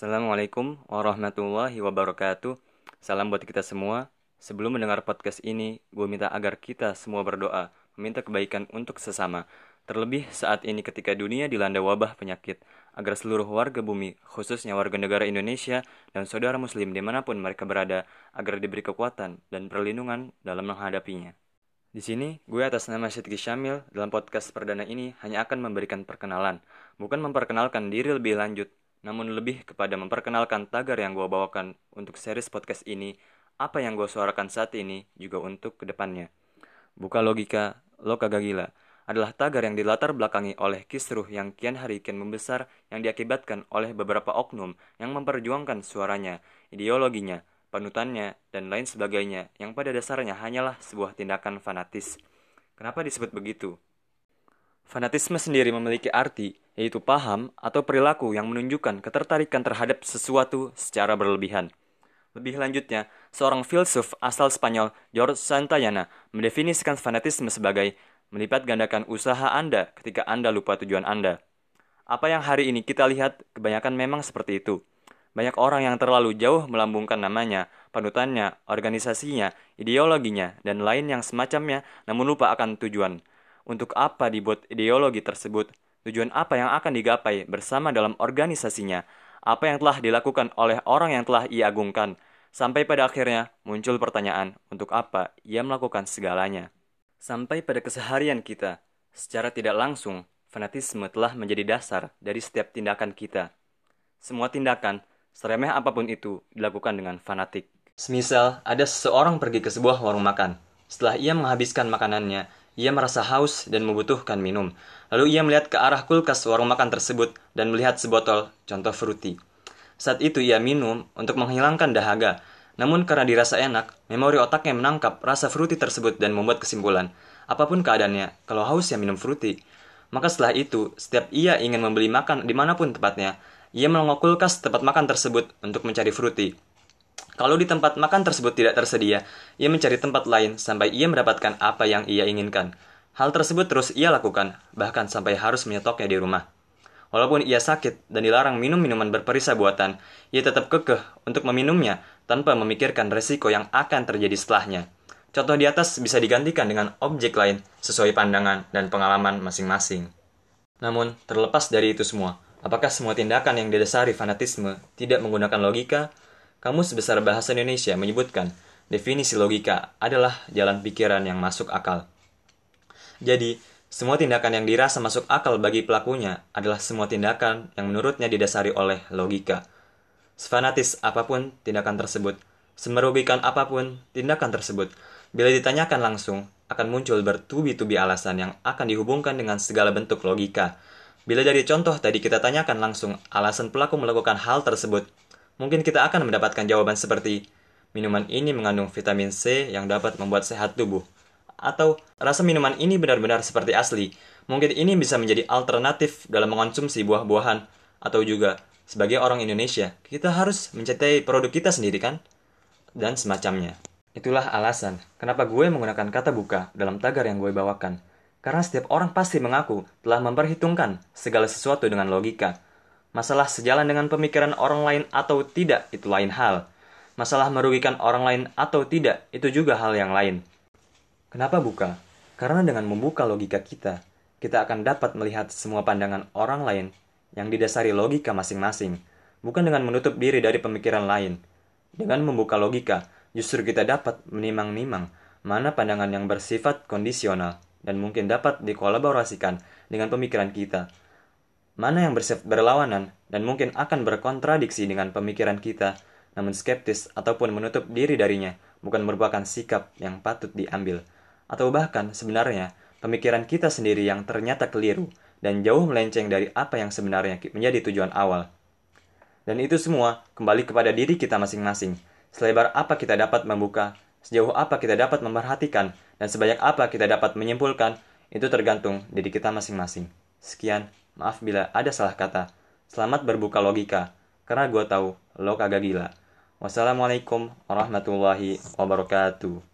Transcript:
Assalamualaikum warahmatullahi wabarakatuh. Salam buat kita semua. Sebelum mendengar podcast ini, gue minta agar kita semua berdoa, meminta kebaikan untuk sesama. Terlebih saat ini ketika dunia dilanda wabah penyakit, agar seluruh warga bumi, khususnya warga negara Indonesia dan saudara muslim di mana pun mereka berada, agar diberi kekuatan dan perlindungan dalam menghadapinya. Di sini, gue atas nama Syedki Syamil dalam podcast perdana ini hanya akan memberikan perkenalan, bukan memperkenalkan diri lebih lanjut, namun lebih kepada memperkenalkan tagar yang gue bawakan untuk series podcast ini, apa yang gue suarakan saat ini juga untuk ke depannya. Buka logika, lo kagak gila, adalah tagar yang dilatar belakangi oleh kisruh yang kian hari kian membesar yang diakibatkan oleh beberapa oknum yang memperjuangkan suaranya, ideologinya, panutannya, dan lain sebagainya yang pada dasarnya hanyalah sebuah tindakan fanatis. Kenapa disebut begitu? Fanatisme sendiri memiliki arti, yaitu paham atau perilaku yang menunjukkan ketertarikan terhadap sesuatu secara berlebihan. Lebih lanjutnya, seorang filsuf asal Spanyol, George Santayana, mendefinisikan fanatisme sebagai melipat gandakan usaha Anda ketika Anda lupa tujuan Anda. Apa yang hari ini kita lihat kebanyakan memang seperti itu. Banyak orang yang terlalu jauh melambungkan namanya, panutannya, organisasinya, ideologinya, dan lain yang semacamnya, namun lupa akan tujuan. Untuk apa dibuat ideologi tersebut? Tujuan apa yang akan digapai bersama dalam organisasinya? Apa yang telah dilakukan oleh orang yang telah ia agungkan? Sampai pada akhirnya muncul pertanyaan, untuk apa ia melakukan segalanya? Sampai pada keseharian kita, secara tidak langsung, fanatisme telah menjadi dasar dari setiap tindakan kita. Semua tindakan Seremeh apa pun itu dilakukan dengan fanatik. Semisal ada seseorang pergi ke sebuah warung makan. Setelah ia menghabiskan makanannya, ia merasa haus dan membutuhkan minum. Lalu ia melihat ke arah kulkas warung makan tersebut dan melihat sebotol contoh fruity. Saat itu ia minum untuk menghilangkan dahaga. Namun karena dirasa enak, memori otaknya menangkap rasa fruity tersebut dan membuat kesimpulan. Apa pun keadaannya, kalau haus ya minum fruity. Maka setelah itu, setiap ia ingin membeli makan di mana pun tepatnya, ia melongok kulkas tempat makan tersebut untuk mencari fruity. Kalau di tempat makan tersebut tidak tersedia, ia mencari tempat lain sampai ia mendapatkan apa yang ia inginkan. Hal tersebut terus ia lakukan, bahkan sampai harus menyetoknya di rumah. Walaupun ia sakit dan dilarang minum minuman berperisa buatan, ia tetap kekeh untuk meminumnya tanpa memikirkan resiko yang akan terjadi setelahnya. Contoh di atas bisa digantikan dengan objek lain sesuai pandangan dan pengalaman masing-masing. Namun, terlepas dari itu semua, Apakah semua tindakan yang didasari fanatisme tidak menggunakan logika? Kamus Besar Bahasa Indonesia menyebutkan definisi logika adalah jalan pikiran yang masuk akal. Jadi, semua tindakan yang dirasa masuk akal bagi pelakunya adalah semua tindakan yang menurutnya didasari oleh logika. Sefanatis apa pun tindakan tersebut, semerugikan apa pun tindakan tersebut, bila ditanyakan langsung, akan muncul bertubi-tubi alasan yang akan dihubungkan dengan segala bentuk logika, Bila dari contoh tadi kita tanyakan langsung alasan pelaku melakukan hal tersebut, mungkin kita akan mendapatkan jawaban seperti, minuman ini mengandung vitamin C yang dapat membuat sehat tubuh. Atau, rasa minuman ini benar-benar seperti asli, mungkin ini bisa menjadi alternatif dalam mengonsumsi buah-buahan. Atau juga, sebagai orang Indonesia, kita harus mencintai produk kita sendiri kan? Dan semacamnya. Itulah alasan kenapa gue menggunakan kata buka dalam tagar yang gue bawakan. Karena setiap orang pasti mengaku telah memperhitungkan segala sesuatu dengan logika. Masalah sejalan dengan pemikiran orang lain atau tidak itu lain hal. Masalah merugikan orang lain atau tidak itu juga hal yang lain. Kenapa buka? Karena dengan membuka logika kita, kita akan dapat melihat semua pandangan orang lain yang didasari logika masing-masing, bukan dengan menutup diri dari pemikiran lain. Dengan membuka logika, justru kita dapat menimang-nimang mana pandangan yang bersifat kondisional dan mungkin dapat dikolaborasikan dengan pemikiran kita. Mana yang berlawanan dan mungkin akan berkontradiksi dengan pemikiran kita, namun skeptis ataupun menutup diri darinya bukan merupakan sikap yang patut diambil. Atau bahkan sebenarnya pemikiran kita sendiri yang ternyata keliru dan jauh melenceng dari apa yang sebenarnya menjadi tujuan awal. Dan itu semua kembali kepada diri kita masing-masing. Selebar apa kita dapat membuka Sejauh apa kita dapat memperhatikan dan sebanyak apa kita dapat menyimpulkan, itu tergantung diri kita masing-masing. Sekian, maaf bila ada salah kata. Selamat berbuka logika, karena gue tahu lo kagak gila. Wassalamualaikum warahmatullahi wabarakatuh.